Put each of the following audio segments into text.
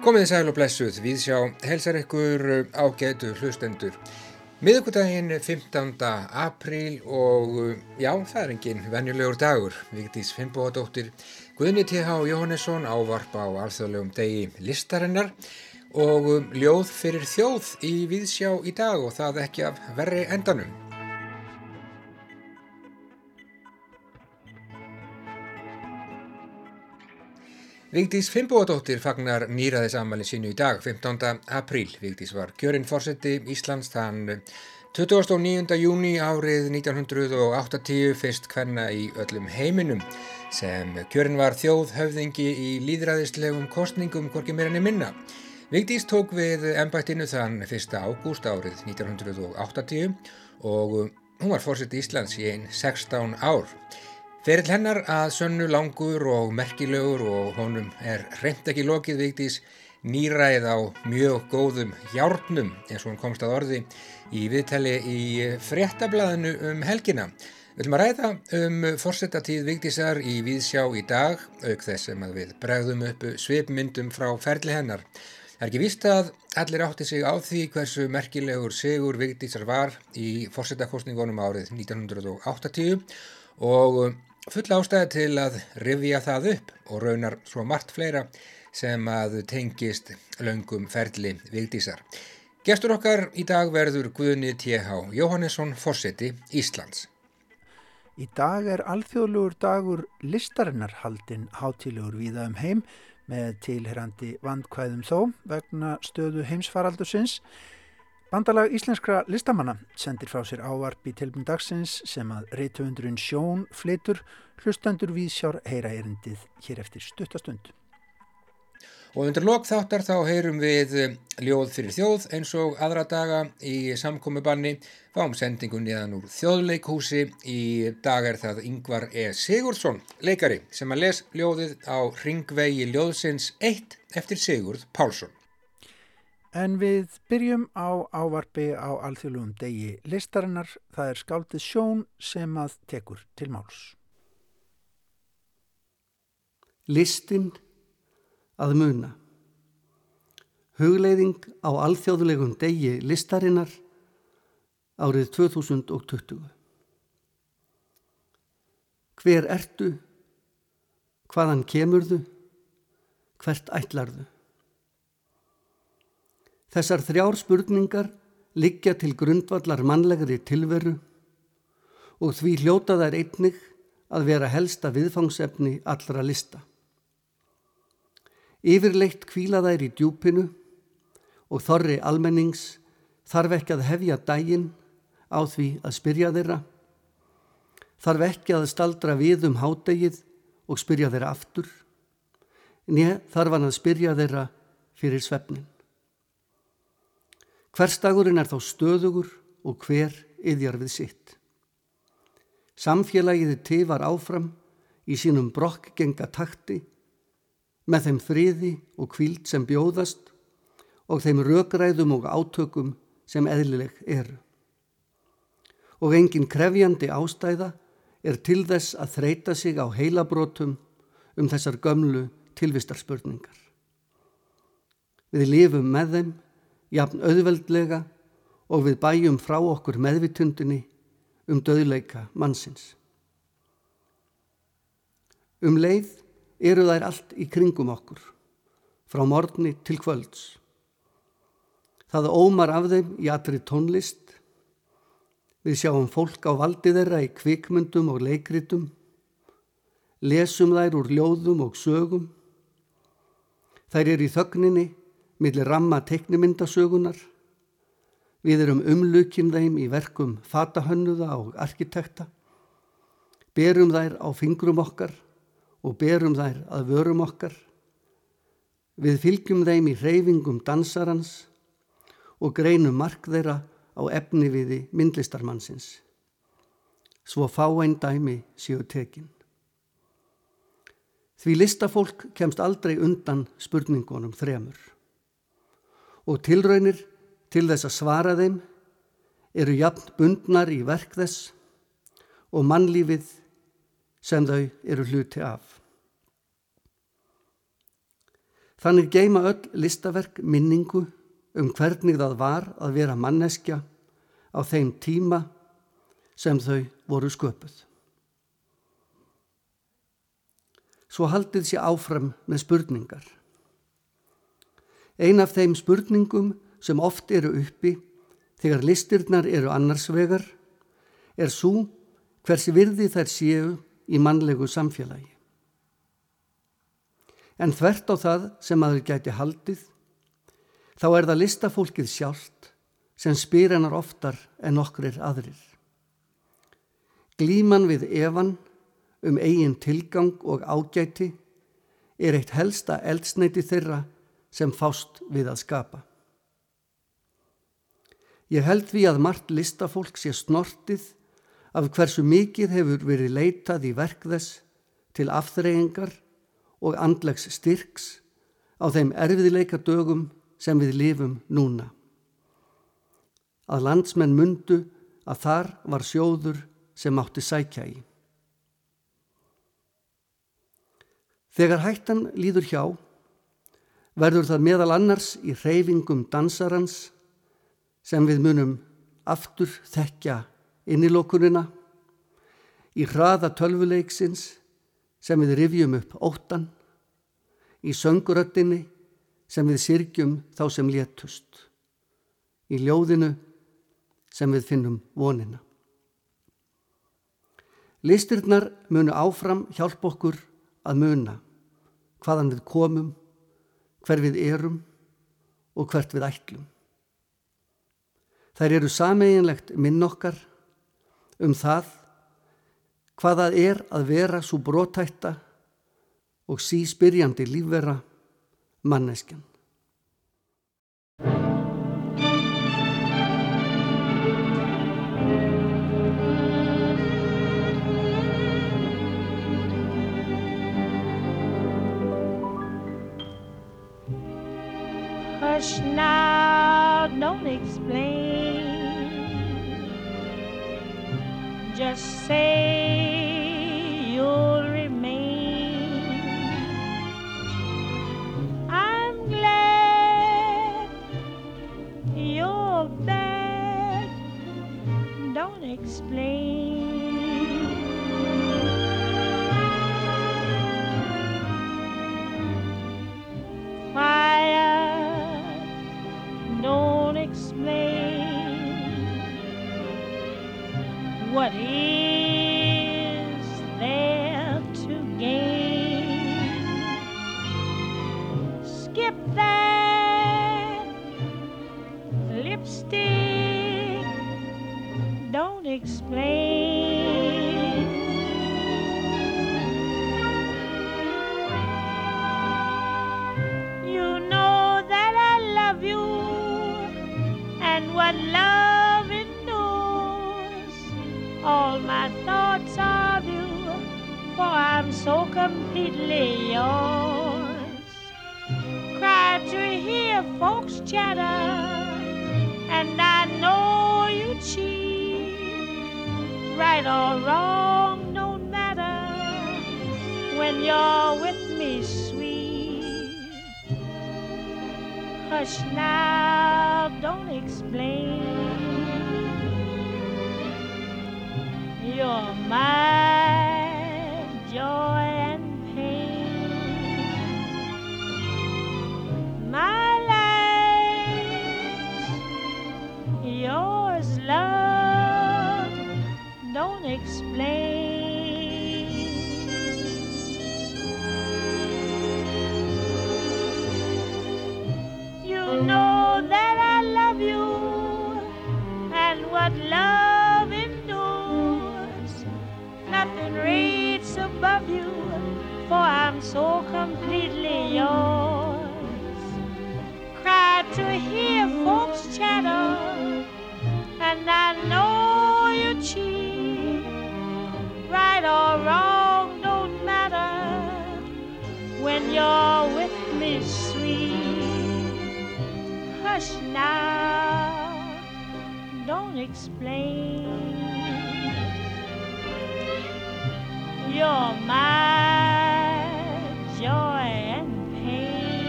Komið sæl og blessuð, við sjá helsar ykkur ágætu hlustendur. Miðugudaginn 15. apríl og já, það er engin venjulegur dagur. Vigdís Finnbóðadóttir Guðni T.H. Jóhannesson ávarp á alþjóðlegum degi listarinnar og ljóð fyrir þjóð í viðsjá í dag og það ekki af verri endanum. Vigdís Finnbóadóttir fagnar nýraðisammalin sínu í dag, 15. apríl. Vigdís var kjörinn fórseti Íslands þann 29. júni árið 1980 fyrst hvenna í öllum heiminum sem kjörinn var þjóð höfðingi í líðræðislegum kostningum hvorki meira enn minna. Vigdís tók við ennbættinu þann 1. ágúst árið 1980 og hún var fórseti Íslands í einn 16 ár. Ferill hennar að sönnu langur og merkilegur og honum er reynd ekki lokið vigtís nýræð á mjög góðum hjárnum eins og hann komst að orði í viðtali í fréttablaðinu um helgina. Við viljum að ræða um fórsetatíð vigtísar í Víðsjá í dag auk þess sem að við bregðum upp svipmyndum frá ferli hennar. Það er ekki víst að allir átti sig á því hversu merkilegur sigur vigtísar var í fórsetakostningunum árið 1980 og full ástæði til að rifja það upp og raunar svo margt fleira sem að tengist laungum ferli vigdísar. Gestur okkar í dag verður Guðni T.H. Jóhannesson, Fossetti, Íslands. Í dag er alþjóðlugur dagur listarinnar haldinn hátilegur viða um heim með tilherandi vandkvæðum þó vegna stöðu heimsfaraldusins Bandalag íslenskra listamanna sendir frá sér ávarp í tilbund dagsins sem að reytuundurinn Sjón flitur hlustandur við sjár heyra erindið hér eftir stuttastund. Og undir lok þáttar þá heyrum við ljóð fyrir þjóð eins og aðra daga í samkomiðbanni fáum sendingu niðan úr þjóðleikhúsi í dag er það Yngvar E. Sigurdsson, leikari sem að les ljóðið á Ringvegi ljóðsins 1 eftir Sigurd Pálsson. En við byrjum á ávarfi á alþjóðlugum degi listarinnar. Það er skáldið sjón sem að tekur til máls. Listin að muna. Hugleiðing á alþjóðlegum degi listarinnar árið 2020. Hver ertu? Hvaðan kemurðu? Hvert ætlarðu? Þessar þrjár spurningar liggja til grundvallar mannlegri tilveru og því hljóta þær einnig að vera helsta viðfangsefni allra lista. Yfirleitt kvíla þær í djúpinu og þorri almennings þarf ekki að hefja dægin á því að spyrja þeirra, þarf ekki að staldra við um hádegið og spyrja þeirra aftur, nýja þarf hann að spyrja þeirra fyrir svefnin. Hverstagurinn er þá stöðugur og hver yðjar við sitt. Samfélagið tifar áfram í sínum brokkgenga takti með þeim friði og kvíld sem bjóðast og þeim rökræðum og átökum sem eðlileg eru. Og engin krefjandi ástæða er til þess að þreita sig á heilabrótum um þessar gömlu tilvistarspurningar. Við lifum með þeim jafn auðveldlega og við bæjum frá okkur meðvitundinni um döðleika mannsins. Um leið eru þær allt í kringum okkur, frá morgni til kvölds. Það ómar af þeim í atri tónlist, við sjáum fólk á valdi þeirra í kvikmyndum og leikritum, lesum þær úr ljóðum og sögum, þær eru í þögninni millir ramma teiknimyndasögunar. Við erum umlukinn þeim í verkum fatahönnuða og arkitekta. Berum þær á fingrum okkar og berum þær að vörum okkar. Við fylgjum þeim í reyfingum dansarans og greinum mark þeirra á efni viði myndlistarmannsins. Svo fá einn dæmi séu tekinn. Því listafólk kemst aldrei undan spurningunum þremur og tilraunir til þess að svara þeim eru jafn bundnar í verk þess og mannlífið sem þau eru hluti af. Þannig geima öll listaverk minningu um hvernig það var að vera manneskja á þeim tíma sem þau voru sköpuð. Svo haldið sér áfram með spurningar. Ein af þeim spurningum sem oft eru uppi þegar listirnar eru annarsvegar er svo hversi virði þær séu í mannlegu samfélagi. En þvert á það sem aður gæti haldið, þá er það listafólkið sjálft sem spyr hennar oftar en okkur er aðrir. Glíman við evan um eigin tilgang og ágæti er eitt helsta eldsneiti þeirra sem fást við að skapa. Ég held því að margt listafólk sé snortið af hversu mikið hefur verið leitað í verkðess til afþreyingar og andlegs styrks á þeim erfiðleika dögum sem við lifum núna. Að landsmenn mundu að þar var sjóður sem átti sækja í. Þegar hættan líður hjá, verður það meðal annars í reyfingum dansarans sem við munum aftur þekkja innilokunina, í hraða tölvuleiksins sem við rifjum upp óttan, í sönguröttinni sem við sirgjum þá sem létust, í ljóðinu sem við finnum vonina. Listirnar munu áfram hjálp okkur að muna hvaðan við komum, hver við erum og hvert við ætlum. Þær eru sameiginlegt minn okkar um það hvað það er að vera svo brótætta og síspyrjandi lífvera manneskjan. Hush now, don't explain. Just say chatter, and I know you cheat. Right or wrong, no matter, when you're with me, sweet. Hush now, don't explain. You're my explain. You're my joy and pain.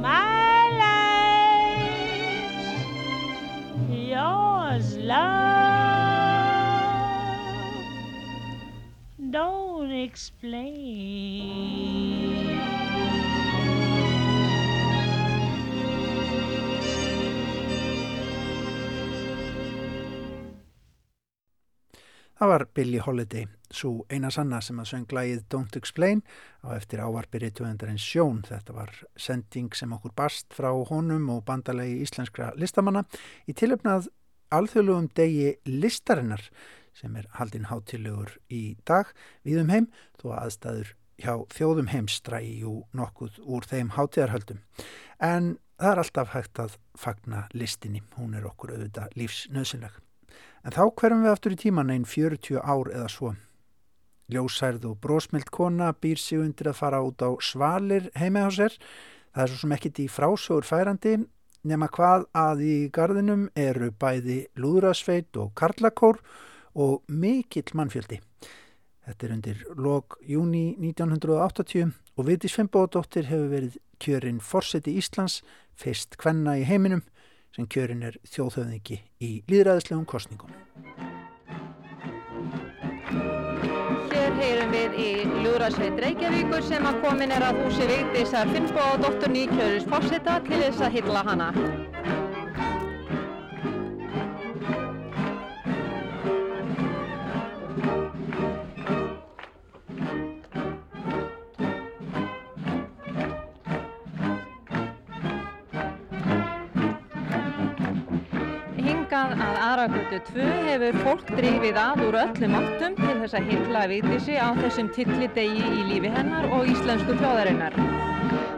My life's yours, love. Don't explain. Það var Billie Holiday, svo eina sanna sem að söng lægið Don't Explain á eftir ávarpiri 201 sjón. Þetta var sending sem okkur bast frá honum og bandalegi íslenskra listamanna í tilöfnað alþjóðlugum degi listarinnar sem er haldinn hátilegur í dag við um heim þó aðstæður hjá þjóðum heimstrægi og nokkuð úr þeim hátíðarhöldum. En það er alltaf hægt að fagna listinni, hún er okkur auðvitað lífsnöðsynleg. En þá hverjum við aftur í tíman einn 40 ár eða svo. Ljósærð og brósmild kona býr sig undir að fara út á svalir heima á sér. Það er svo sem ekkit í frásögur færandi nema hvað að í gardinum eru bæði lúðrasveit og karlakór og mikill mannfjöldi. Þetta er undir lok júni 1980 og Vitis Fimboðdóttir hefur verið kjörinn Forseti Íslands, fyrst kvenna í heiminum sem kjörin er þjóðhauðingi í líðræðislegum kostningum. Hér heyrum við í Lúðrasveit Reykjavíkur sem að komin er að húsi Vigdísar Finnbóðdóttur nýkjörus fórseta til þess að hylla hana. Hingað að aðragötu 2 hefur fólk drifið að úr öllum áttum til þess að hylla Vigdísi á þessum tillidegi í lífi hennar og íslensku þjóðarinnar.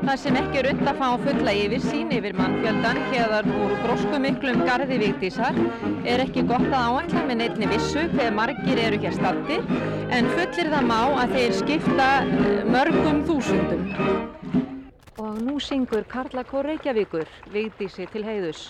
Það sem ekki er und að fá fulla yfir sín yfir mannfjöldan hérðar úr gróskumiklum gardi Vigdísar er ekki gott að áætla með neittni vissu hver margir eru hér stattir en fullir það má að þeir skipta eh, mörgum þúsundum. Og nú syngur Karla Kór Reykjavíkur Vigdísi til heiðus.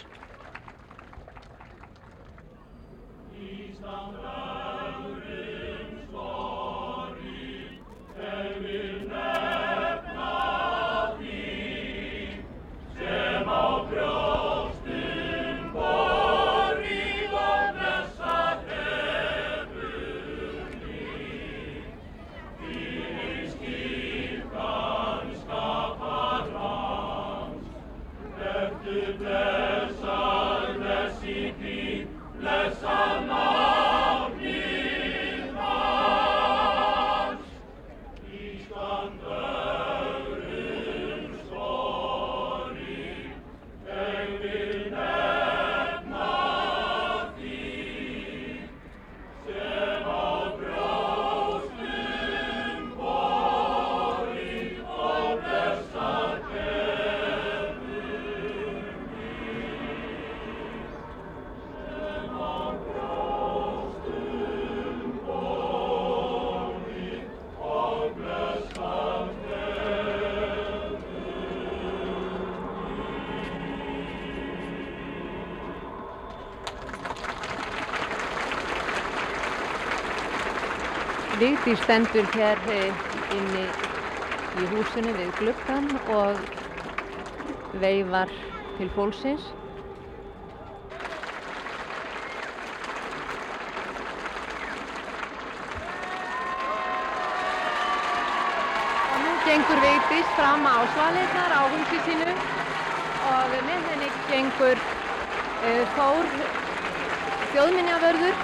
Vigdís stendur hér eh, inni í húsinu við gluggan og veifar til fólksins. Og nú gengur Vigdís fram á svaleitar á húsi sínu og með henni gengur uh, Þór þjóðminjavörður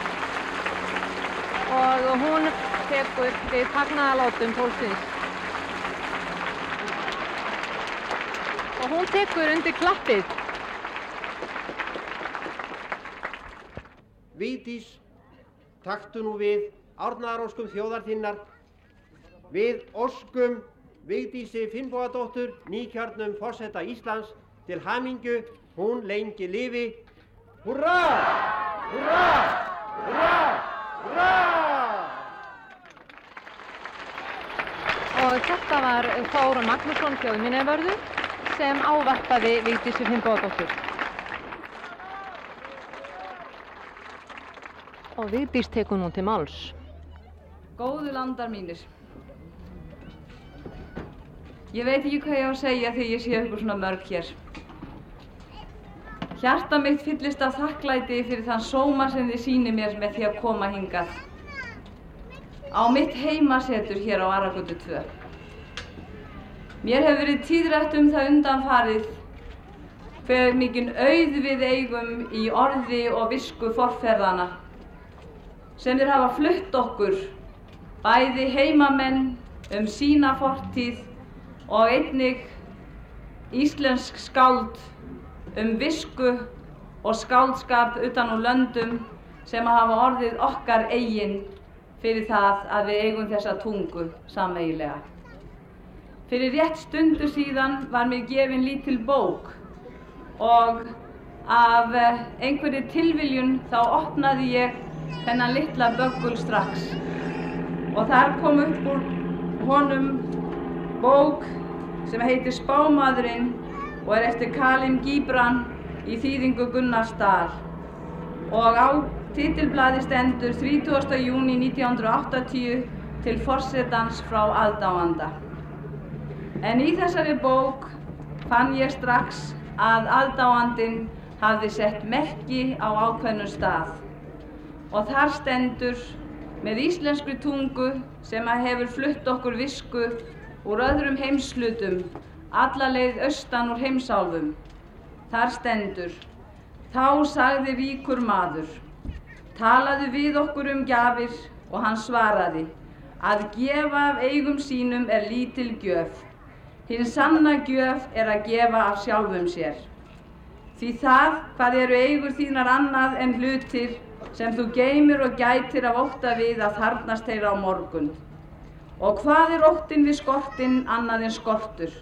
og hún tekur við fagnaðalátum fólksins. Og hún tekur undir klappið. Vigdís, taktu nú við árnaðaróskum þjóðar þinnar. Við óskum Vigdísi Finnbóadóttur, nýkjörnum fórseta Íslands, til hamingju, hún lengi lifi. Húrra! Húrra! Húrra! Húrra! Og þetta var Þóra Magnússon þjóðminniðvörður sem ávarpaði Vigdísi Finnbóðadóttur. og Vigdís tekur nú til máls. Góðu landar mínir. Ég veit ekki hvað ég á að segja þegar ég sé ykkur svona mörg hér. Hjarta mitt fyllist af þakklæti fyrir þann sóma sem þið síni mér með því að koma hingað. Á mitt heimasetur hér á Aragötu 2. Mér hefur verið tíðrætt um það undanfarið hver mikinn auð við eigum í orði og visku forferðana sem þeir hafa flutt okkur, bæði heimamenn um sína fortíð og einnig íslensk skáld um visku og skáldskap utan úr löndum sem hafa orðið okkar eigin fyrir það að við eigum þessa tungu sameigilega. Fyrir rétt stundu síðan var mér gefin lítil bók og af einhverju tilviljun þá opnaði ég þennan litla böggul strax og þar kom upp úr honum bók sem heitir Spámaðurinn og er eftir Kalim Gíbran í þýðingu Gunnars Dahl og á titilblaði stendur 30. júni 1980 til forsetans frá aðdáanda. En í þessari bók fann ég strax að aðdáandin hafði sett merki á ákveðnum stað og þar stendur með íslenskri tungu sem að hefur flutt okkur visku úr öðrum heimslutum alla leið austan úr heimsálfum. Þar stendur Þá sagði víkur maður Talaðu við okkur um gjafir og hann svaraði að gefa af eigum sínum er lítil gjöf. Hinn sanna gjöf er að gefa af sjálfum sér. Því það hvað eru eigur þínar annað en hlutir sem þú geymir og gætir af ótta við að þarnast þeirra á morgun. Og hvað er óttin við skortin annað en skortur?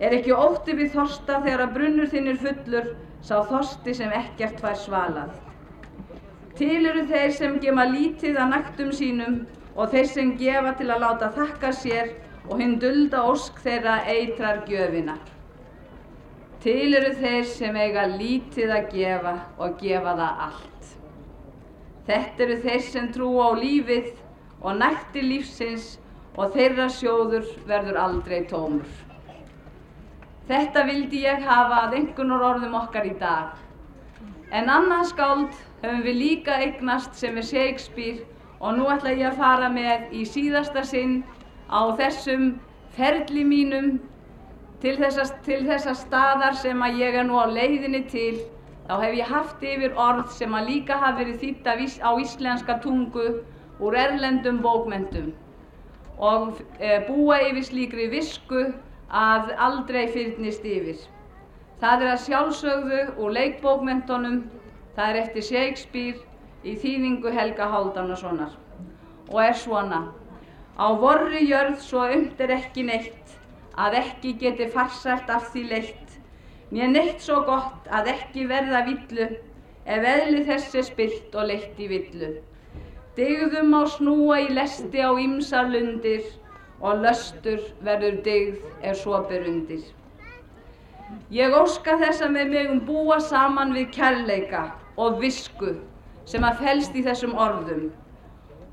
Er ekki ótti við þorsta þegar að brunnur þinn er fullur, sá þorsti sem ekkert fær svalað. Til eru þeir sem gema lítið að naktum sínum og þeir sem gefa til að láta þakka sér og hinn dulda ósk þeirra eitrar gjöfina. Til eru þeir sem eiga lítið að gefa og gefa það allt. Þetta eru þeir sem trú á lífið og nætti lífsins og þeirra sjóður verður aldrei tómur. Þetta vildi ég hafa að einhvernur orðum okkar í dag. En annað skáld höfum við líka eignast sem er Shakespeare og nú ætla ég að fara með í síðasta sinn á þessum ferli mínum til þessar, til þessar staðar sem að ég er nú á leiðinni til þá hef ég haft yfir orð sem að líka hafa verið þýtt á íslenska tungu úr erlendum bókmentum og e, búa yfir slíkri visku að aldrei fyrnist yfir. Það er að sjálfsögðu úr leikbókmentunum Það er eftir Shakespeare í þýðingu Helga Háldánasonar og er svona Á vorri jörð svo umt er ekki neitt að ekki geti farsælt af því leitt. Mér neitt svo gott að ekki verða villu ef eðli þessi spilt og leitt í villu. Digðum á snúa í lesti á ymsar lundir og löstur verður digð er svo berundir Ég óska þess að með megum búa saman við kærleika og visku sem að felst í þessum orðum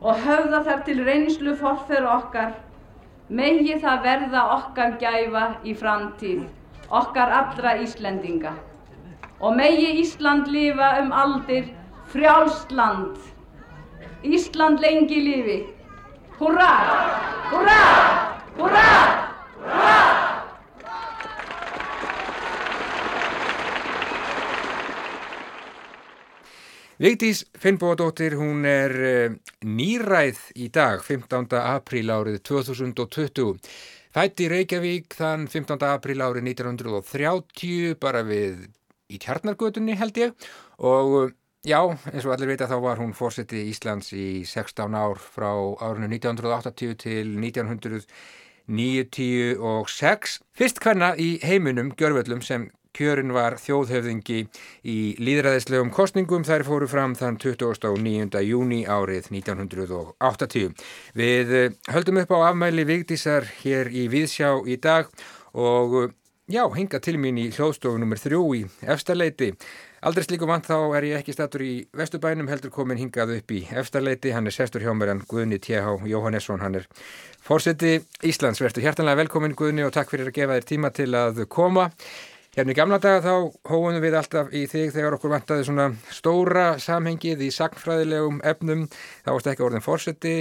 og höfða þar til reynslu forferð okkar, megi það verða okkar gæfa í framtíð, okkar allra Íslendinga. Og megi Ísland lifa um aldir frjálst land. Ísland lengi lifi. Húrra! Húrra! Húrra! Húrra! Vigdís Finnbóðadóttir, hún er uh, nýræð í dag, 15. apríl árið 2020. Fætt í Reykjavík þann 15. apríl árið 1930, bara við í Tjarnargötunni held ég. Og uh, já, eins og allir veit að þá var hún fórseti Íslands í 16 ár frá árinu 1980 til 1996. Fyrst hvenna í heiminum, Gjörvöllum, sem Kjörin var þjóðhöfðingi í líðræðislegum kostningum þær fóru fram þann 29. júni árið 1980. Við eh, höldum upp á afmæli Vigdísar hér í Viðsjá í dag og eh, já, hinga til mín í hljóðstofu nr. 3 í efstaleiti Aldrei slíku vant þá er ég ekki statur í Vesturbænum heldur komin hingað upp í eftirleiti. Hann er sestur hjá mér en Guðni T.H. Jóhannesson. Hann er fórseti Íslands. Verður hjertanlega velkomin Guðni og takk fyrir að gefa þér tíma til að koma. Hérna í gamla daga þá hóðum við alltaf í þig þegar okkur vantaði svona stóra samhengið í sagfræðilegum efnum. Það varst ekki orðin fórseti,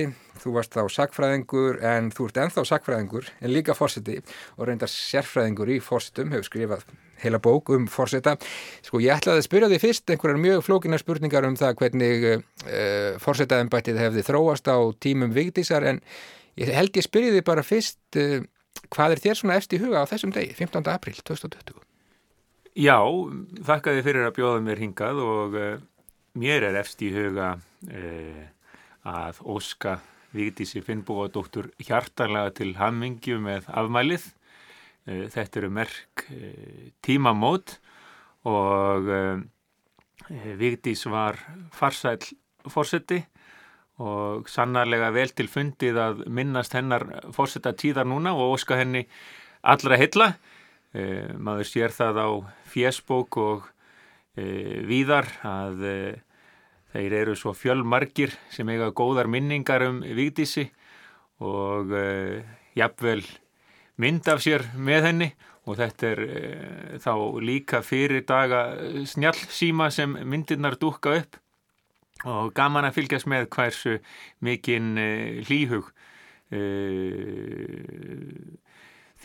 þú varst þá sagfræðingur en þú ert enþá sagfræðingur en líka fórseti og reyndar sérfræðingur í fórsetum, hefur skrifað heila bók um fórseta. Sko ég ætlaði að spyrja því fyrst einhverjar mjög flókinar spurningar um það hvernig uh, eh, fórsetaðembættið hefði þróast á tímum vigdísar en ég held ég spyrja því bara fyrst uh, hvað er þér svona eftir í huga á þessum degi, 15. april 2020? Já, þakka þið fyrir að bjóða mér hingað og uh, mér er efst í huga uh, að Óska Víktísi Finnbúadóttur hjartanlega til hammingju með afmælið. Uh, þetta eru merk tímamót og Víktís var farsæl fórseti og sannarlega vel til fundið að minnast hennar fórseta tíðar núna og óska henni allra hilla. E, maður sér það á fjesbók og e, víðar að e, þeir eru svo fjölmarkir sem eiga góðar minningar um Vigdísi og jafnvel mynd af sér með henni. Og þetta er þá líka fyrir daga snjálfsíma sem myndirnar dúka upp. Og gaman að fylgjast með hversu mikinn hlýhug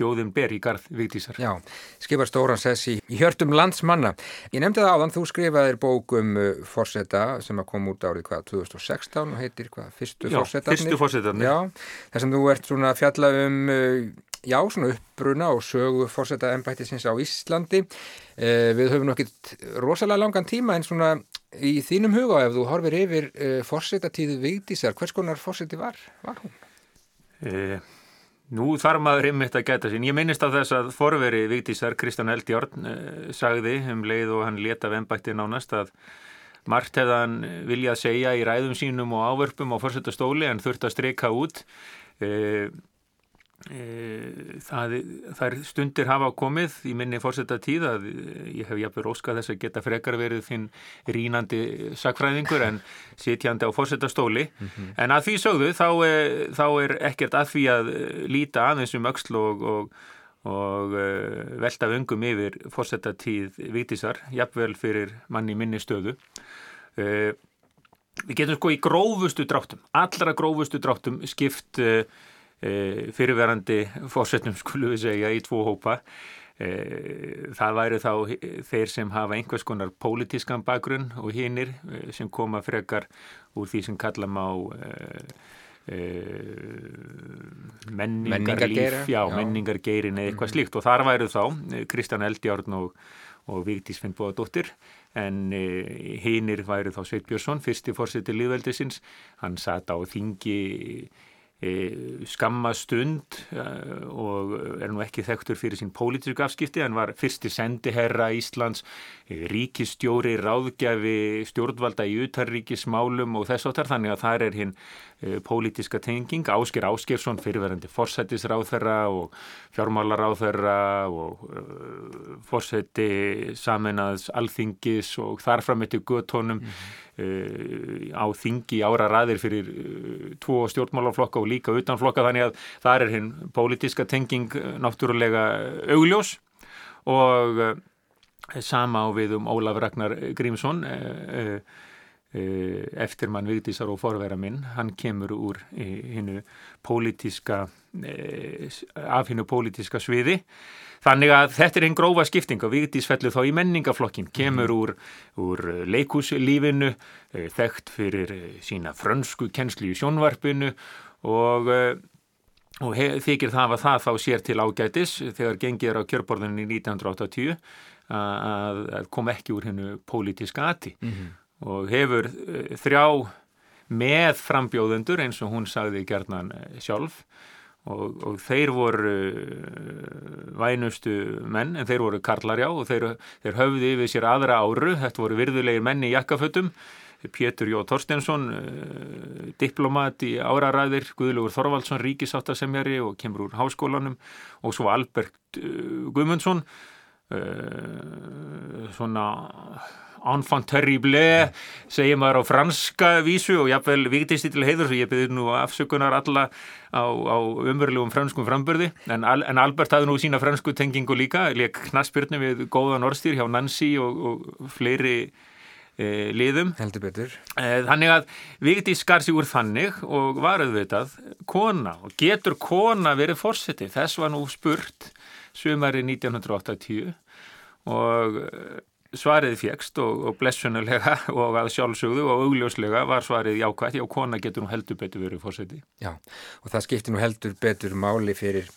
þjóðum ber í garð Vigdísar. Já, skipar stóran sess í, hjörtum landsmanna. Ég nefndi það áðan, þú skrifaðir bók um uh, fórseta sem að koma út árið hvað, 2016 og heitir hvað, fyrstu fórsetarnir? Já, fyrstu fórsetarnir. Já, þess að þú ert svona að fjalla um, uh, já, svona uppbruna og sögu fórseta ennbættisins á Íslandi. Uh, við höfum nokkið rosalega langan tíma en svona í þínum huga ef þú horfir yfir uh, fórsetatíðu Vigdísar, hvers konar fórseti var, var hún? Eh Nú þarf maður einmitt að geta sín. Ég minnist af þess að forveri Vigdísar Kristján Eldjórn eh, sagði um leið og hann leta vembætti nánast að margt hefðan viljað segja í ræðum sínum og ávörpum á fórsettastóli en þurft að streika út. Eh, Eh, það, það er stundir hafa komið í minni fórsetta tíð að ég hef jafnveg óskað þess að geta frekar verið þinn rínandi sakfræðingur en sitjandi á fórsettastóli mm -hmm. en að því sögðu þá er, þá er ekkert að því að líta aðeins um öxl og, og, og velta vöngum yfir fórsetta tíð vitisar, jafnvel fyrir manni minni stöðu við getum sko í grófustu dráttum, allra grófustu dráttum skipt fyrirverandi fórsetnum skulum við segja í tvo hópa. E, það væri þá þeir sem hafa einhvers konar pólitískan bakgrunn og hinnir e, sem koma frekar úr því sem kallam á menningarlíf. Já, menningargeirin eða eitthvað mm. slíkt. Og þar væru þá Kristján Eldjárn og, og Vigdís Finnbóðadóttir en hinnir væru þá Sveit Björnsson fyrsti fórseti liðveldisins hann satt á þingi skamma stund e, og er nú ekki þekktur fyrir sín pólitísku afskipti, hann var fyrsti sendiherra Íslands, e, ríkistjóri, ráðgjafi, stjórnvalda í utarríkismálum og þess áttar þannig að það er hinn pólitíska tenging, Ásker Áskersson fyrirverandi forsættisráþherra og fjármálaráþherra og forsætti saminnaðs alþingis og þarfram eftir göttónum mm -hmm. Á þingi ára ræðir fyrir tvo stjórnmálaflokka og líka utanflokka þannig að það er hinn pólitiska tenging uh, náttúrulega augljós. Og sama á við um Ólaf Ragnar Grímsson eftir mann Vigdísar og forvera minn. Hann kemur úr hinnu pólitiska af hinnu pólitiska sviði. Þannig að þetta er einn grófa skipting og Vigdís fellur þá í menningaflokkin, kemur mhm. úr, úr leikúslífinu, eh, þekkt fyrir eh, sína frönsku kennslu í sjónvarpinu og, eh, og þykir það að það þá sér til ágætis þegar gengir á kjörborðinni 1980 að, að kom ekki úr hennu pólitíska ati. Mm -hmm. og hefur þrjá með frambjóðendur eins og hún sagði gerðnan sjálf Og, og þeir voru vænustu menn en þeir voru karlarjá og þeir, þeir höfði yfir sér aðra áru, þetta voru virðulegir menni í jakkafötum, Pétur Jó Torstensson, uh, diplomat í áraræðir, Guðlugur Þorvaldsson, ríkisáttasemjari og kemur úr háskólanum og svo Albert uh, Guðmundsson, uh, svona enfant terrible segir maður á franska vísu og jáfnvel viktisti til heiður svo ég byrði nú afsökunar alla á, á umverulegum franskum frambörði en, en Albert hafði nú sína fransku tengingu líka, leik knaspyrnu við góðan orðstýr hjá Nancy og, og fleiri liðum. Heldur betur. E, þannig að Vigdís skar sig úr þannig og var auðvitað kona og getur kona verið fórseti þess var nú spurt sumari 1980 og eh, svarið fjekst og, og blessunulega og að sjálfsögðu og augljóslega var svarið jákvægt, já kona getur nú heldur betur verið fórseti. Já og það skiptir nú heldur betur máli fyrir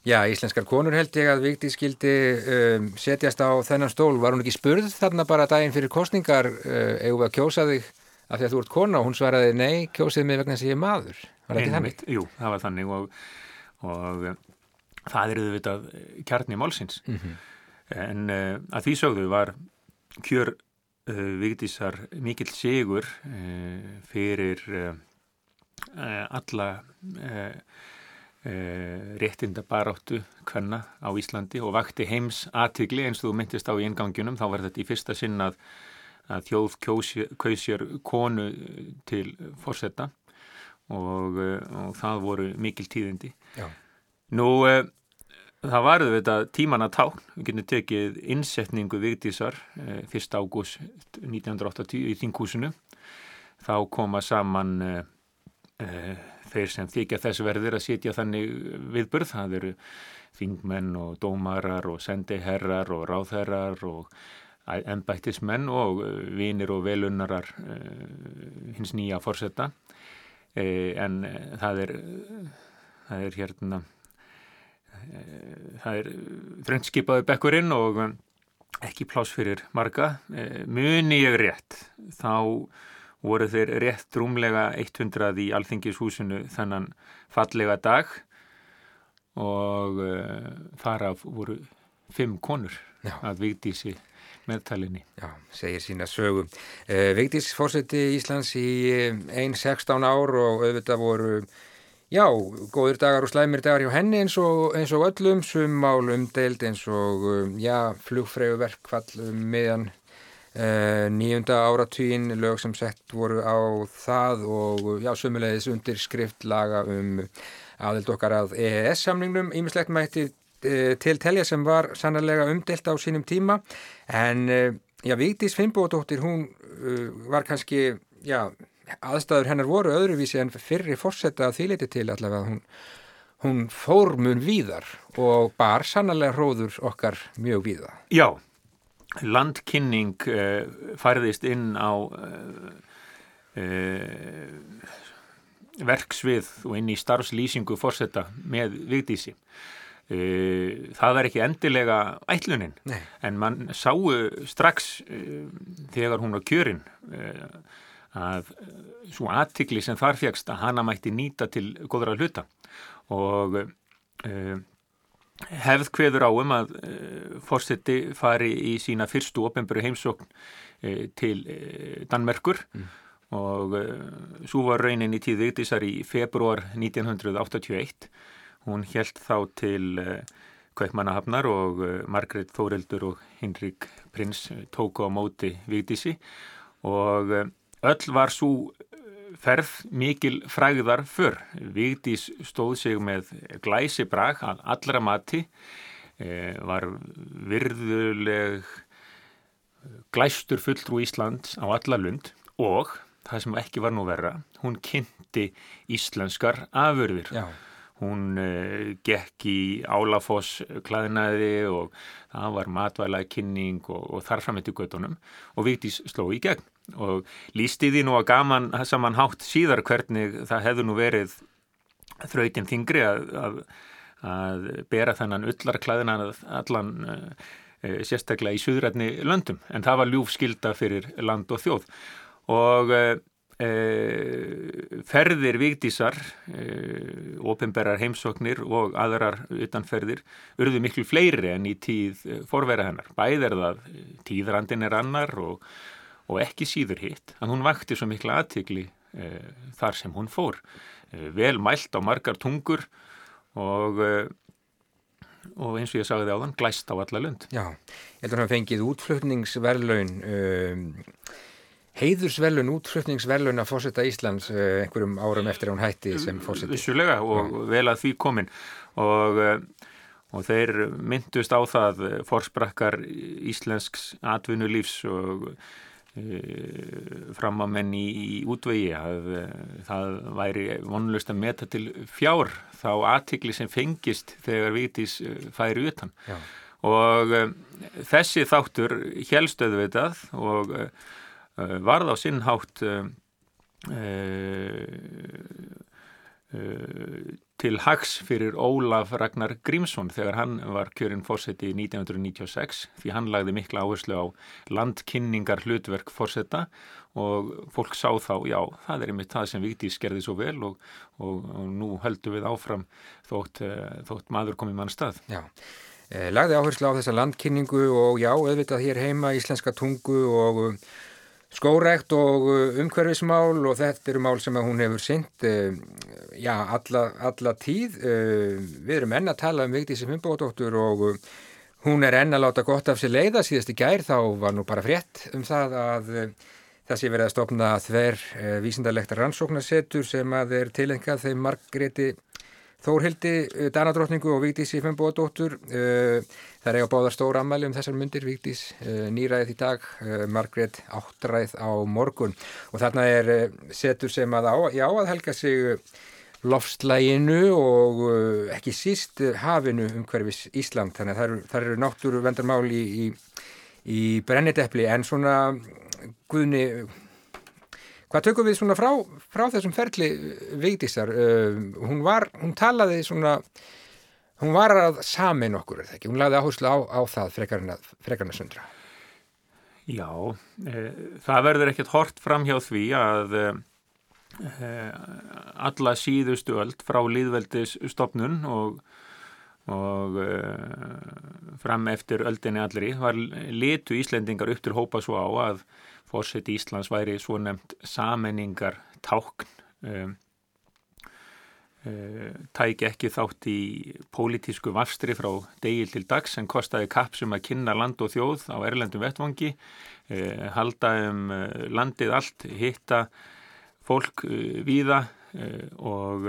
Já, íslenskar konur held ég að Vigdís skildi um, setjast á þennan stól. Var hún ekki spurð þarna bara daginn fyrir kostningar uh, eigum við að kjósa þig af því að þú ert kona og hún svaraði nei, kjósið mig vegna sem ég er maður. Var þetta þannig? Jú, það var þannig og, og það eru auðvitað kjarni málsins. Mm -hmm. En uh, að því sögðu var kjör uh, Vigdísar mikill sigur fyrir alla réttinda baráttu kvenna á Íslandi og vakti heims aðtigli eins og þú myndist á í ingangunum þá var þetta í fyrsta sinn að, að þjóð kausjör konu til fórsetta og, og það voru mikil tíðindi. Já. Nú Það varðu þetta tíman að tákn, við getum tekið innsetningu Vigdísar 1. ágúst 1980 í Þingúsinu. Þá koma saman uh, þeir sem þykja þess verður að setja þannig viðburð. Það eru þingmenn og dómarar og sendiherrar og ráðherrar og ennbættismenn og uh, vinir og velunnarar hins nýja fórsetta. En það er, það er hérna það er þröndskipaði bekkurinn og um, ekki plás fyrir marga. Eh, muni ég rétt, þá voru þeir rétt rúmlega 100 í alþingishúsinu þennan fallega dag og uh, þar af voru fimm konur Já. að Vigdísi meðtalinni. Já, segir sína sögu. Uh, Vigdís fórseti Íslands í 1-16 ár og auðvitað voru Já, góðir dagar og slæmir dagar hjá henni eins og, eins og öllum, summál umdeild eins og, um, já, flugfræðu verkfall um miðan uh, nýjunda áratvín, lög sem sett voru á það og, já, sumulegis undir skriftlaga um aðild okkar að EES-samningnum, ímislegt mætti uh, til telja sem var sannarlega umdeilt á sínum tíma, en, uh, já, Víktis Finnbóðdóttir, hún var kannski, já, aðstæður hennar voru öðruvísi en fyrri fórsetta að þýleiti til allavega hún, hún fór mun víðar og bar sannlega hróður okkar mjög víða. Já, landkynning uh, færðist inn á uh, uh, verksvið og inn í starfslýsingu fórsetta með Vigdísi. Það var ekki endilega ætlunin Nei. en mann sáu strax þegar hún var kjörinn að eh, svo aðtikli sem þar fjagst að hana mætti nýta til góðra hluta og hefð hveður áum að uh, fórseti fari í sína fyrstu ofenböru heimsókn uh, til Danmerkur. Mm. og svo var raunin í tíð Vigdísar í februar 1981 hún held þá til Kveikmannahafnar og Margret Þóreldur og Hinrik Prins tóku á móti Vigdísi. Og Öll var svo eh, ferð mikil fræðar fyrr. Vigdís stóð sig með glæsi brag að allra mati, e, var virðuleg glæstur fulltrú Íslands á alla lund og það sem ekki var nú verra, hún kynnti íslenskar afurðir. Já. Hún uh, gekk í Álafoss klæðinaði og það var matvæla kynning og, og þarfram eftir göttunum og Vigdís sló í gegn og lísti því nú að gaman saman hátt síðar hvernig það hefðu nú verið þrautin þingri að, að, að bera þennan öllarklæðina allan e, sérstaklega í suðrætni löndum. En það var ljúfskilda fyrir land og þjóð. Og e, ferðir vigdísar e, ofinberrar heimsóknir og aðrar utanferðir urðu miklu fleiri en í tíð forvera hennar. Bæð er það tíðrandin er annar og og ekki síður hitt að hún vakti svo mikla aðtikli e, eh, þar sem hún fór. E, vel mælt á margar tungur og e, og eins og ég sagði á þann, glæst á alla lund. Já, ég heldur að hann fengið útflutningsverlaun, um, heiðursverlaun, útflutningsverlaun að fórsetta Íslands einhverjum árum eftir að hún hætti sem fórseti. Vissulega og Já. vel að því komin og, og þeir myndust á það forsprakkar íslensks atvinnulífs og fram að menn í, í útvegi að það væri vonlust að meta til fjár þá aðtikli sem fengist þegar vitis eh, færi utan Já. og um, þessi þáttur helstöðu við það og uh, varð á sinnhátt uh, uh, til hags fyrir Ólaf Ragnar Grímsson þegar hann var kjörinn fórseti í 1996 því hann lagði mikla áherslu á landkynningar hlutverk fórseta og fólk sá þá, já, það er einmitt það sem Vigdís gerði svo vel og, og, og nú höldum við áfram þótt, eh, þótt maður komið mann stað. Já, eh, lagði áherslu á þessa landkynningu og já, auðvitað hér heima íslenska tungu og skórekt og uh, umhverfismál og þetta eru mál sem hún hefur synt uh, já, alla, alla tíð. Uh, við erum enn að tala um Vigdísi Fimboðdóttur og hún er enn að láta gott af sér leiða. Síðast í gær þá var nú bara frétt um það að það sé verið að stopna þver vísindarlegt rannsóknarsetur sem að er tilengað þeim margréti Þórhildi, eh, Danadrottningu og Víkdís í Fembóðadóttur. Eh, það er eiga báðar stóra ammæli um þessar myndir, Víkdís eh, nýræðið í dag, Margret áttræð á morgun. Og þarna er setur sem að á, já, að helga sig lofslæginu og ekki síst hafinu um hverfis Ísland. Þannig að það eru, eru náttúru vendarmál í, í, í brenniteppli en svona guðni Hvað tökum við svona frá, frá þessum ferli Vigdísar? Uh, hún var, hún talaði svona, hún var að samin okkur, er það ekki? Hún lagði áherslu á, á það frekarna sundra. Já, e, það verður ekkert hort fram hjá því að e, alla síðustu öll frá líðveldisstofnun og, og e, fram eftir öldinni allri var litu Íslendingar upp til hópa svo á að fórseti Íslands væri svo nefnt sammenningar tákn um, uh, tæk ekki þátt í pólitísku vafstri frá degil til dags en kostaði kapsum að kynna land og þjóð á erlendum vettvangi uh, halda um uh, landið allt, hitta fólk uh, uh, og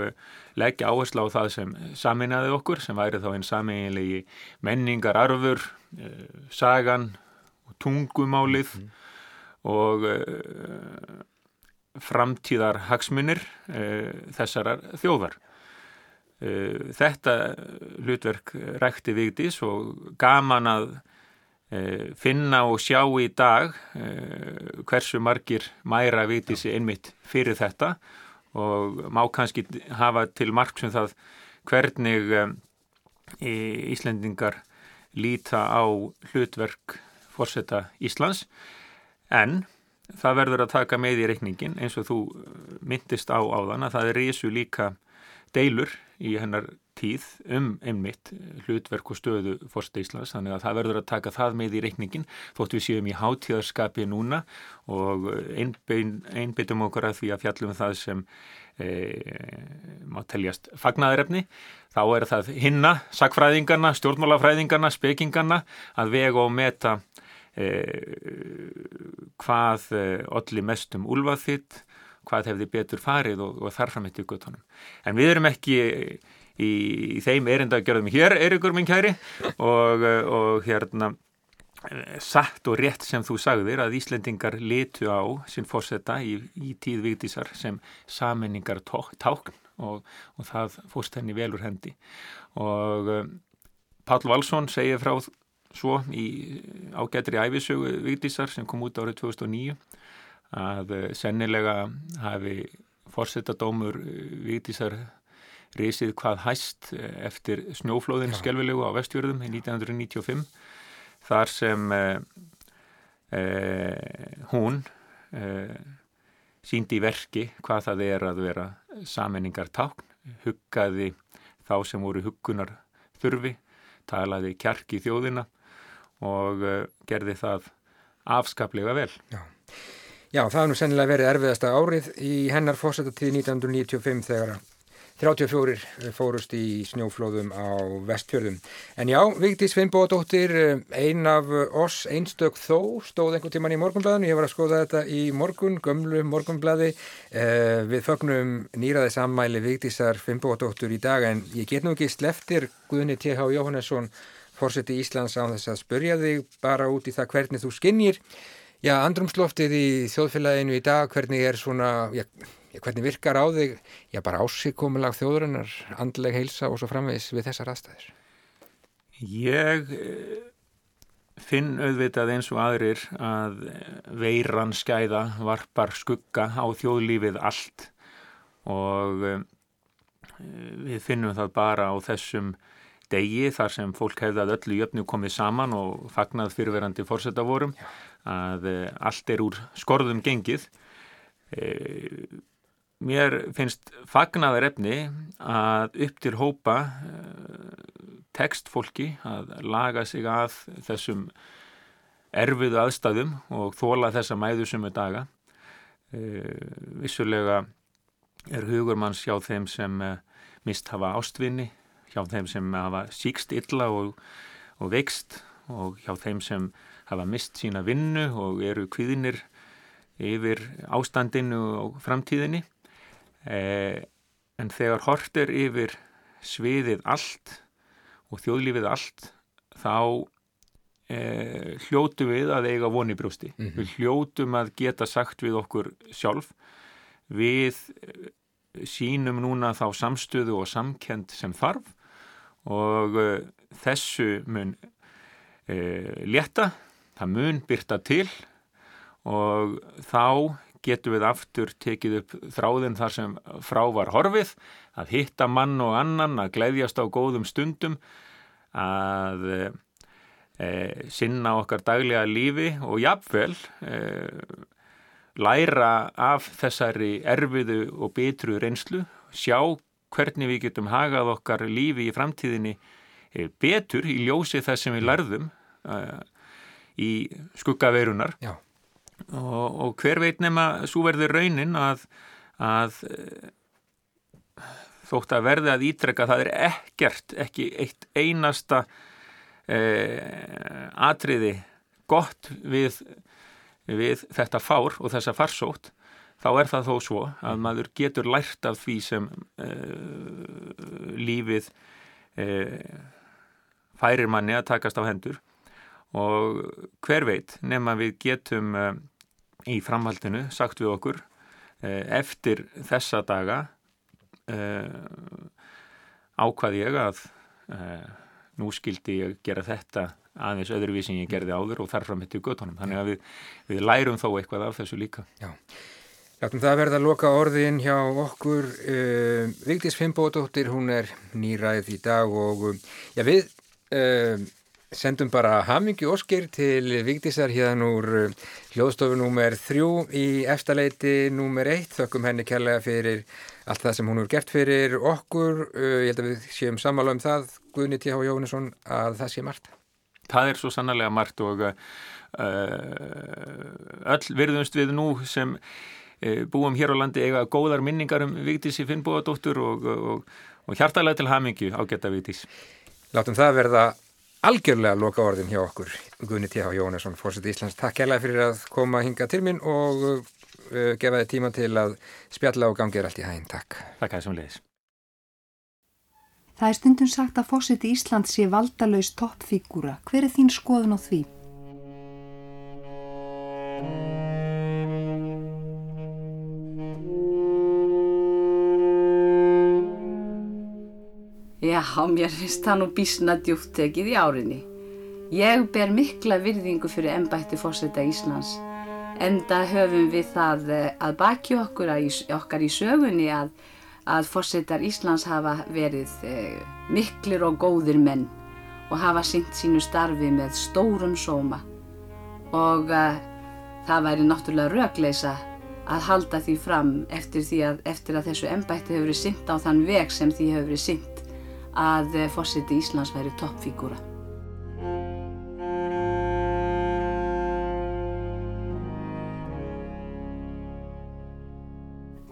leggja áherslu á það sem saminnaði okkur sem væri þá einn saminlegi menningar arfur, uh, sagan og tungumálið mm -hmm og framtíðar hagsmunir þessarar þjóðar. Þetta hlutverk rækti Vigdís og gaman að finna og sjá í dag hversu margir mæra Vigdísi einmitt fyrir þetta og má kannski hafa til margsum það hvernig Íslendingar líta á hlutverk fórseta Íslands. En það verður að taka með í reikningin eins og þú uh, myndist á áðan að það er risu líka deilur í hennar tíð um einmitt hlutverk og stöðu Forsta Íslands þannig að það verður að taka það með í reikningin þótt við séum í hátíðarskapi núna og einbyttum okkur að því að fjallum það sem e, má teljast fagnaðarefni þá er það hinna, sakfræðingarna, stjórnmálafræðingarna, spekingarna að vega og meta Eh, hvað allir eh, mest um úlvað þitt, hvað hefði betur farið og, og þarfram í guttunum. En við erum ekki í, í þeim erindagjörðum hér, Eirikur minn kæri, og, og hérna satt og rétt sem þú sagðir að Íslendingar litu á sinn fórseta í, í tíð Vigdísar sem saminningar tákn og, og það fórst henni velur hendi. Og um, Pál Valsson segir frá svo í ágættri æfisögu Vigdísar sem kom út árið 2009 að eh, sennilega hafi fórsetadómur eh, Vigdísar reysið hvað hæst eh, eftir snjóflóðin skjálfilegu á vestjörðum í 1995 þar sem eh, eh, hún eh, síndi í verki hvað það er að vera sammenningar tákn, huggaði þá sem voru huggunar þurfi, talaði kjarki í þjóðina og uh, gerði það afskaplega vel. Já. Já, það er nú sennilega verið erfiðasta árið í hennar fórsættatíð 1995 þegar, 34 fórust í snjóflóðum á vestfjörðum. En já, Vigdís Finnbóðdóttir, ein af oss einstök þó, stóð einhvern tíman í morgunblæðinu, ég var að skoða þetta í morgun, gömlu morgunblæði. Eh, við fögnum nýraði sammæli Vigdísar Finnbóðdóttur í dag en ég get nú ekki sleftir Guðni T.H. Jóhannesson, fórseti Íslands á þess að spörja þig bara út í það hvernig þú skinnir. Já, andrumsloftið í þjóðfélaginu í dag, hvernig er svona... Já, hvernig virkar á þig, já bara ásíkomulag þjóðurinnar, andleg heilsa og svo framvegs við þessar aðstæðir? Ég eh, finn auðvitað eins og aðrir að veiran skæða varpar skugga á þjóðlífið allt og eh, við finnum það bara á þessum degi þar sem fólk hefði að öllu jöfnu komið saman og fagnað fyrirverandi fórsetavorum að eh, allt er úr skorðum gengið Mér finnst fagnaðar efni að upp til hópa eh, tekstfólki að laga sig að þessum erfiðu aðstæðum og þóla þessa mæðusumu daga. Eh, vissulega er hugurmanns hjá þeim sem eh, mist hafa ástvinni, hjá þeim sem hafa síkst illa og, og veikst og hjá þeim sem hafa mist sína vinnu og eru kvíðinir yfir ástandinu og framtíðinni eh, en þegar hort er yfir sviðið allt og þjóðlífið allt þá eh, hljótu við að eiga voni brústi. Mm -hmm. Við hljótum að geta sagt við okkur sjálf við eh, sínum núna þá samstöðu og samkend sem þarf og uh, þessu mun uh, létta, það mun byrta til og þá getum við aftur tekið upp þráðin þar sem frá var horfið, að hitta mann og annan, að gleyðjast á góðum stundum, að e, sinna okkar daglega lífi og jafnvel e, læra af þessari erfiðu og bitru reynslu, sjá hvernig við getum hagað okkar lífi í framtíðinni e, betur í ljósi þess sem við lærðum í skuggaveirunar. Já og, og hver veit nema svo verður raunin að, að eh, þótt að verði að ítrekka það er ekkert, ekki eitt einasta eh, atriði gott við, við þetta fár og þessa farsótt þá er það þó svo að maður getur lært af því sem uh, lífið uh, færir manni að takast á hendur. Og hver veit nema við getum í framhaldinu sagt við okkur eh, eftir þessa daga eh, ákvað ég að eh, nú skildi ég gera þetta aðeins öðruvísin ég gerði áður og þarfram hitt í göttunum þannig að við, við lærum þó eitthvað af þessu líka. Já, láttum það verða að loka orðin hjá okkur. Uh, Vigdís Fimboðdóttir, hún er nýræð í dag og uh, já, við uh, Sendum bara hamingi óskir til Vigdísar hérna úr uh, hljóðstofu númer þrjú í efstaleiti númer eitt. Þökkum henni kærlega fyrir allt það sem hún hefur gert fyrir okkur. Uh, ég held að við séum samála um það, Guðni T.H. Jónesson, að það sé margt. Það er svo sannarlega margt og uh, öll virðumst við nú sem uh, búum hér á landi eiga góðar minningar um Vigdísi Finnbóðadóttur og, og, og hjartalega til hamingi á geta Vigdís. Látum það verða algjörlega loka orðin hjá okkur Gunni T.H. Jónesson, fórsett í Íslands. Takk kærlega fyrir að koma hinga til minn og uh, gefa þið tíma til að spjalla og gangið allt í hæginn Takk. Takk að þessum leiðis Það er stundum sagt að fórsett í Íslands sé valdalaus toppfígúra Hver er þín skoðun á því? Já, mér finnst það nú bísna djúttekið í árinni. Ég ber mikla virðingu fyrir ennbætti fórseta Íslands. Enda höfum við það eh, að baki okkur að, okkar í sögunni að, að fórsetar Íslands hafa verið eh, miklir og góðir menn og hafa syngt sínu starfi með stórum sóma. Og uh, það væri náttúrulega rögleisa að halda því fram eftir, því að, eftir að þessu ennbætti hefur verið syngt á þann veg sem því hefur verið syngt að eh, fórseti Íslands væri toppfígúra.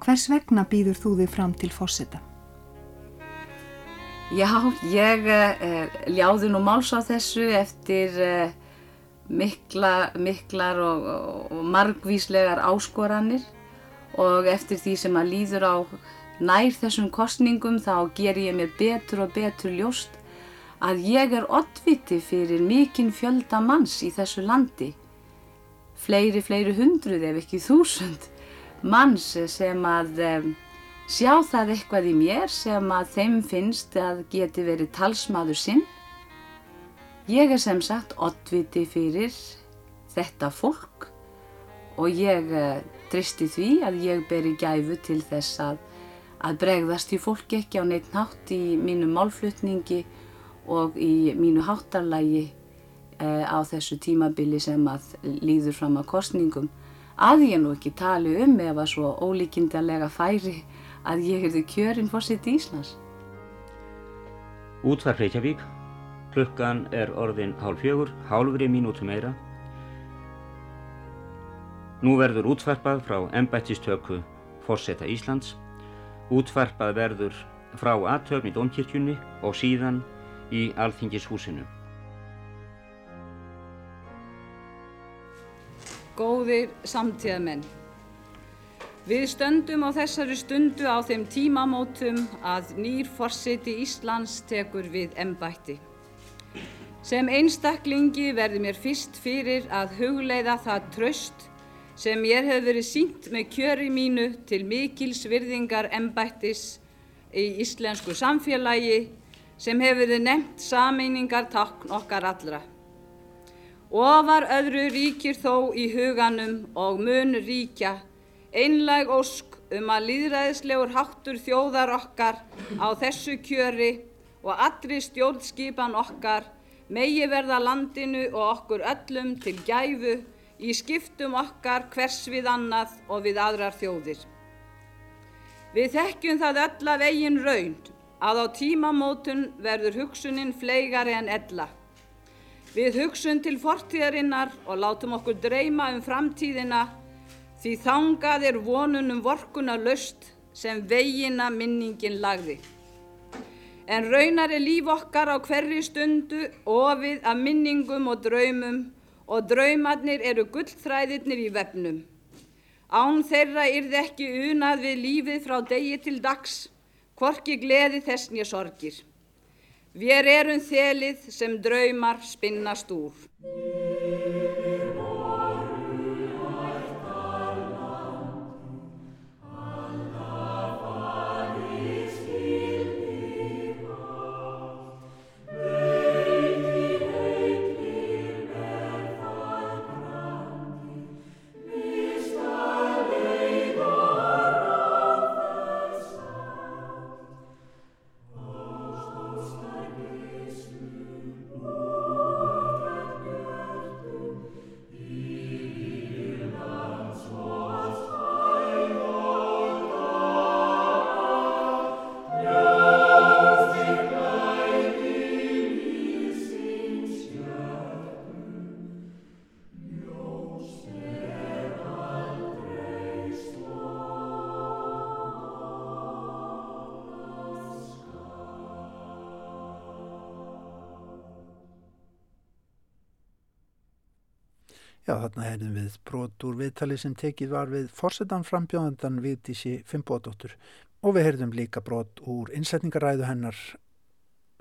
Hvers vegna býður þú þig fram til fórseta? Já, ég uh, ljáði nú máls á þessu eftir uh, mikla, miklar og, og margvíslegar áskoranir og eftir því sem að líður á nær þessum kostningum þá ger ég mér betur og betur ljóst að ég er oddviti fyrir mikinn fjölda manns í þessu landi. Fleiri, fleiri hundruð ef ekki þúsund manns sem að um, sjá það eitthvað í mér sem að þeim finnst að geti verið talsmaður sinn. Ég er sem sagt oddviti fyrir þetta fólk og ég uh, tristi því að ég beri gæfu til þess að, að bregðast í fólki ekki á neitt nátt í mínu málflutningi og í mínu háttarlægi uh, á þessu tímabili sem að líður fram að kostningum að ég nú ekki tali um ef að svo ólíkindarlega færi að ég hefði kjörinn fórsitt í Íslands. Útvarf Reykjavík, klukkan er orðin hálf fjögur, hálfri mínútu meira. Nú verður útvarpað frá embættistöku fórseta Íslands, útvarpað verður frá aðtöfn í Dómkirkjunni og síðan í Alþingishúsinu. Góðir samtíðamenn. Við stöndum á þessari stundu á þeim tímamótum að nýr forseti Íslands tekur við embætti. Sem einstaklingi verði mér fyrst fyrir að hugleiða það tröst sem mér hefur verið sínt með kjöri mínu til mikils virðingar embættis í íslensku samfélagi sem hefur verið nefnt sameiningar takn okkar allra. Ofar öðru ríkir þó í huganum og mun ríkja einlæg ósk um að líðræðislegur háttur þjóðar okkar á þessu kjöri og allri stjórnskipan okkar megi verða landinu og okkur öllum til gæfu í skiptum okkar hvers við annað og við aðrar þjóðir. Við þekkjum það öll af eigin raun að á tímamótun verður hugsunin fleigari en ella. Við hugsun til fortíðarinnar og látum okkur dreyma um framtíðina því þangað er vonunum vorkuna löst sem vegina minningin lagði. En raunar er líf okkar á hverri stundu ofið af minningum og draumum og draumarnir eru gullþræðirnir í vefnum. Án þeirra yrði ekki unað við lífið frá degi til dags, hvorki gleði þess nýja sorgir. Við erum þelið sem draumar spinnast úr. Já, þarna hefðum við brot úr viðtali sem tekið var við forsetan frambjóðandan Vigdísi Fimboðdóttur og við heyrðum líka brot úr innsetningaræðu hennar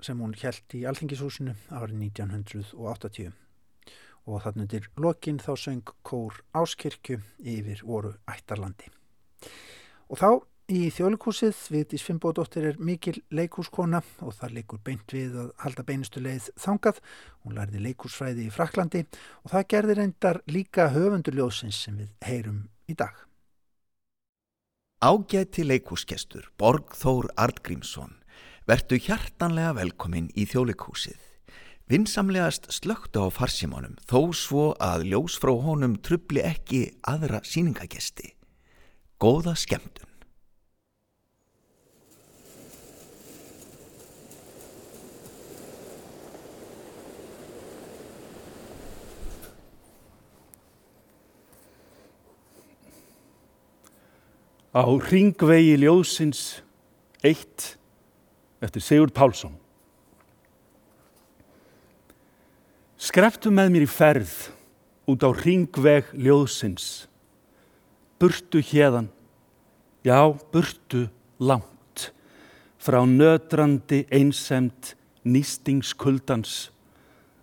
sem hún held í Alþingishúsinu árið 1980 og þannig undir lokin þá söng kór Áskirkju yfir voru ættarlandi. Og þá Í þjóðleikúsið Vigdís Fimboðdóttir er mikil leikúskona og það leikur beint við að halda beinustu leið þangað. Hún lærði leikúsfræði í Fraklandi og það gerði reyndar líka höfunduljósins sem við heyrum í dag. Ágæti leikúsgestur Borgþór Artgrímsson verdu hjartanlega velkomin í þjóðleikúsið. Vinsamlegast slögtu á farsimónum þó svo að ljós frá honum trubli ekki aðra síningagesti. Góða skemmtun. Á ringvegi ljósins eitt eftir Sigurd Pálsson. Skreftu með mér í ferð út á ringveg ljóðsins. Burtu hérðan, já, burtu langt, frá nötrandi einsemt nýstingskuldans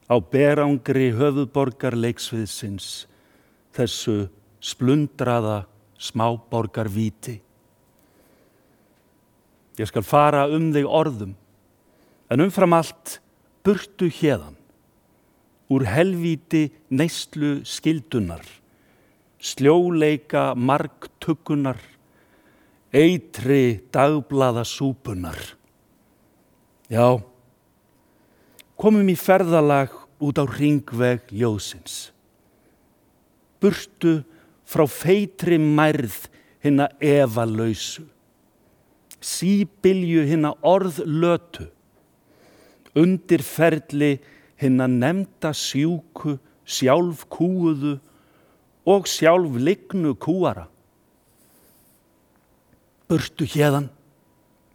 á berangri höfuborgar leiksviðsins, þessu splundraða smáborgar víti. Ég skal fara um þig orðum, en umfram allt burtu hérðan, úr helvíti neyslu skildunar, sljóleika margtökunar, eitri dagblaða súpunar. Já, komum í ferðalag út á ringveg ljóðsins. Burtu frá feitri mærð hinna efalöysu, síbilju hinna orðlötu, undir ferli hinna nefnda sjúku, sjálf kúuðu og sjálf lignu kúara. Burtu hérðan,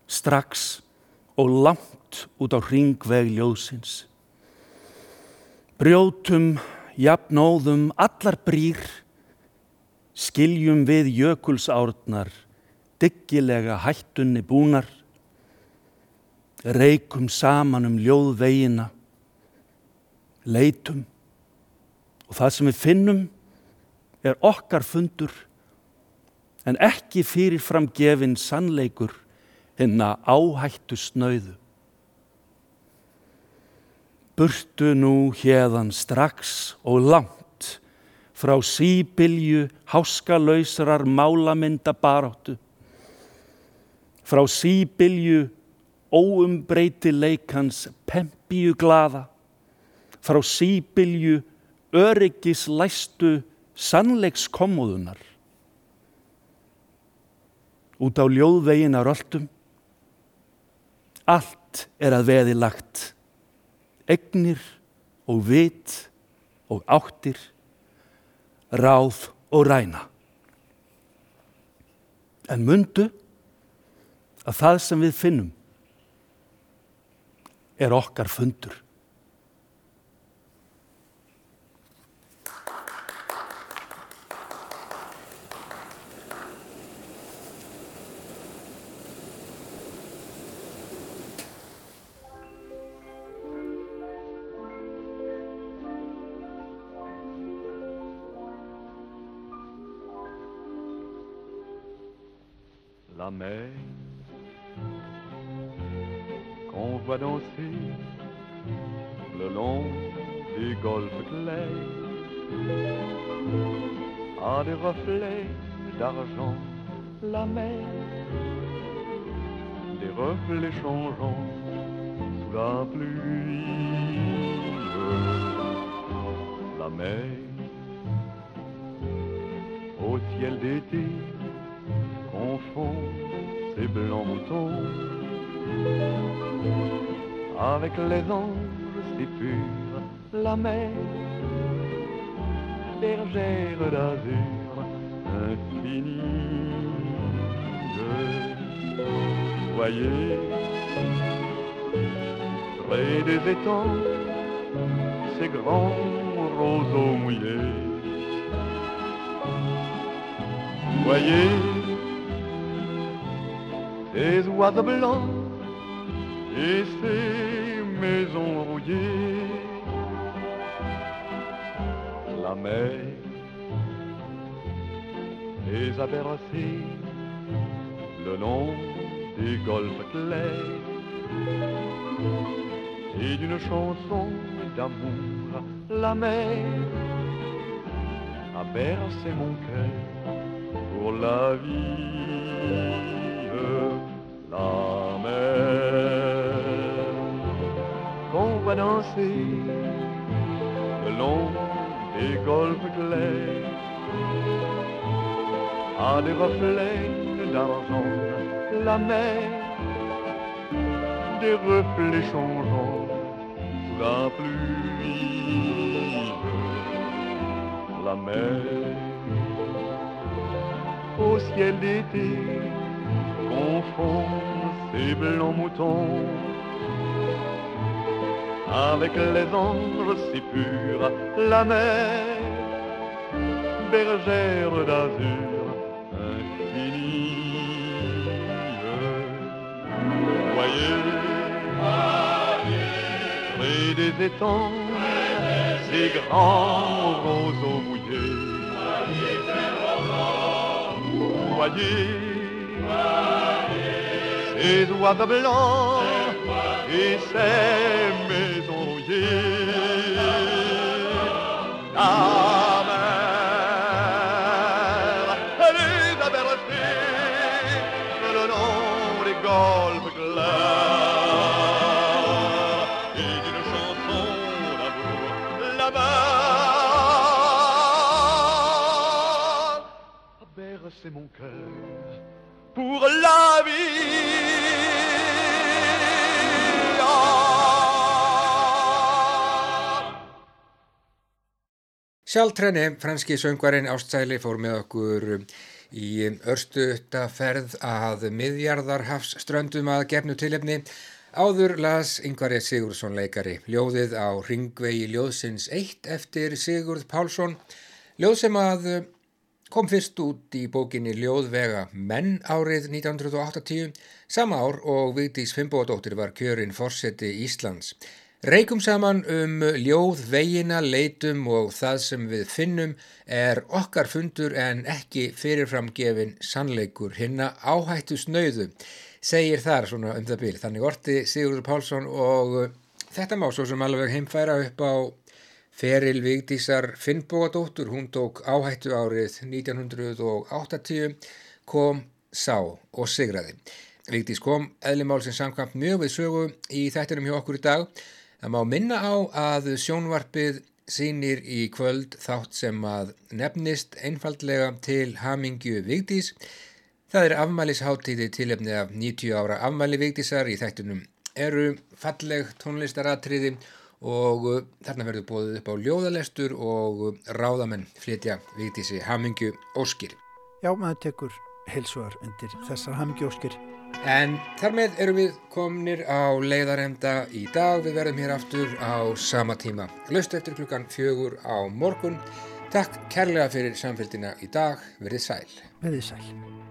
strax og langt út á ringveg ljósins. Brjótum, jafnóðum, allar brýr, skiljum við jökulsárnar, dyggilega hættunni búnar, reikum saman um ljóðvegina, leitum. Og það sem við finnum er okkar fundur en ekki fyrirfram gefin sannleikur hinna áhættu snauðu. Burtu nú hérðan strax og langt frá síbilju háskalausarar málamynda baráttu, frá síbilju óumbreyti leikans pempíu glaða, frá síbilju öryggis læstu sannleikskomóðunar. Út á ljóðvegin á röldum, allt er að veði lagt, egnir og vit og áttir, ráð og ræna. En mundu að það sem við finnum er okkar fundur. La mer qu'on voit danser le long des golfes clairs a des reflets d'argent la mer des reflets changeants sous la pluie. La mer au ciel d'été confond ses blancs moutons avec les anges si purs, la mer, bergère d'azur infinie. Voyez, près des étangs, ces grands roseaux mouillés. Voyez, ces oiseaux blancs et ces maisons rouillées. La mer les a bercés le long des golfes clairs et d'une chanson d'amour la mer a bercé mon cœur pour la vie la mer qu'on va danser le long des golfes clairs. À des reflets d'argent la mer des reflets changeants sous la pluie. La mer au ciel d'été confond ces blancs moutons. Avec les anges si purs, la mer, bergère d'azur infinie. Voyez, près des étangs, ces grands roseaux mouillés. Voyez, et d'oiseaux blancs et ses maisons rouillées. Sjálftrenne, franski söngvarinn Ástsæli fór með okkur í örstuðta ferð að miðjarðarhafs ströndum að gefnu tilefni. Áður las Yngvar E. Sigurðsson leikari ljóðið á Ringvegi ljóðsins 1 eftir Sigurð Pálsson. Ljóð sem að kom fyrst út í bókinni Ljóðvega menn árið 1980, sama ár og Vigdís Fimboðdóttir var kjörinn forseti Íslands. Reikum saman um ljóð, vegina, leitum og það sem við finnum er okkar fundur en ekki fyrirframgefin sannleikur hinna áhættu snauðu, segir þar svona um það bíl. Þannig orti Sigurður Pálsson og þetta má svo sem alveg heimfæra upp á feril Vigdísar Finnbóadóttur. Hún tók áhættu árið 1980, kom, sá og sigraði. Vigdís kom eðlimálsins samkvæmt mjög við sögu í þættinum hjá okkur í dag. Það má minna á að sjónvarpið sínir í kvöld þátt sem að nefnist einfaldlega til Hamingju Vigdís. Það er afmælisháttíði tilefni af 90 ára afmæli Vigdísar í þættunum eru falleg tónlistaratriði og þarna verður bóðið upp á ljóðalestur og ráðamenn flytja Vigdísi Hamingju Óskir. Já, maður tekur heilsuar undir þessar Hamingju Óskir. En þar með erum við komnir á leiðarenda í dag. Við verðum hér aftur á sama tíma. Laust eftir klukkan fjögur á morgun. Takk kærlega fyrir samfélgina í dag. Verðið sæl. Verðið sæl.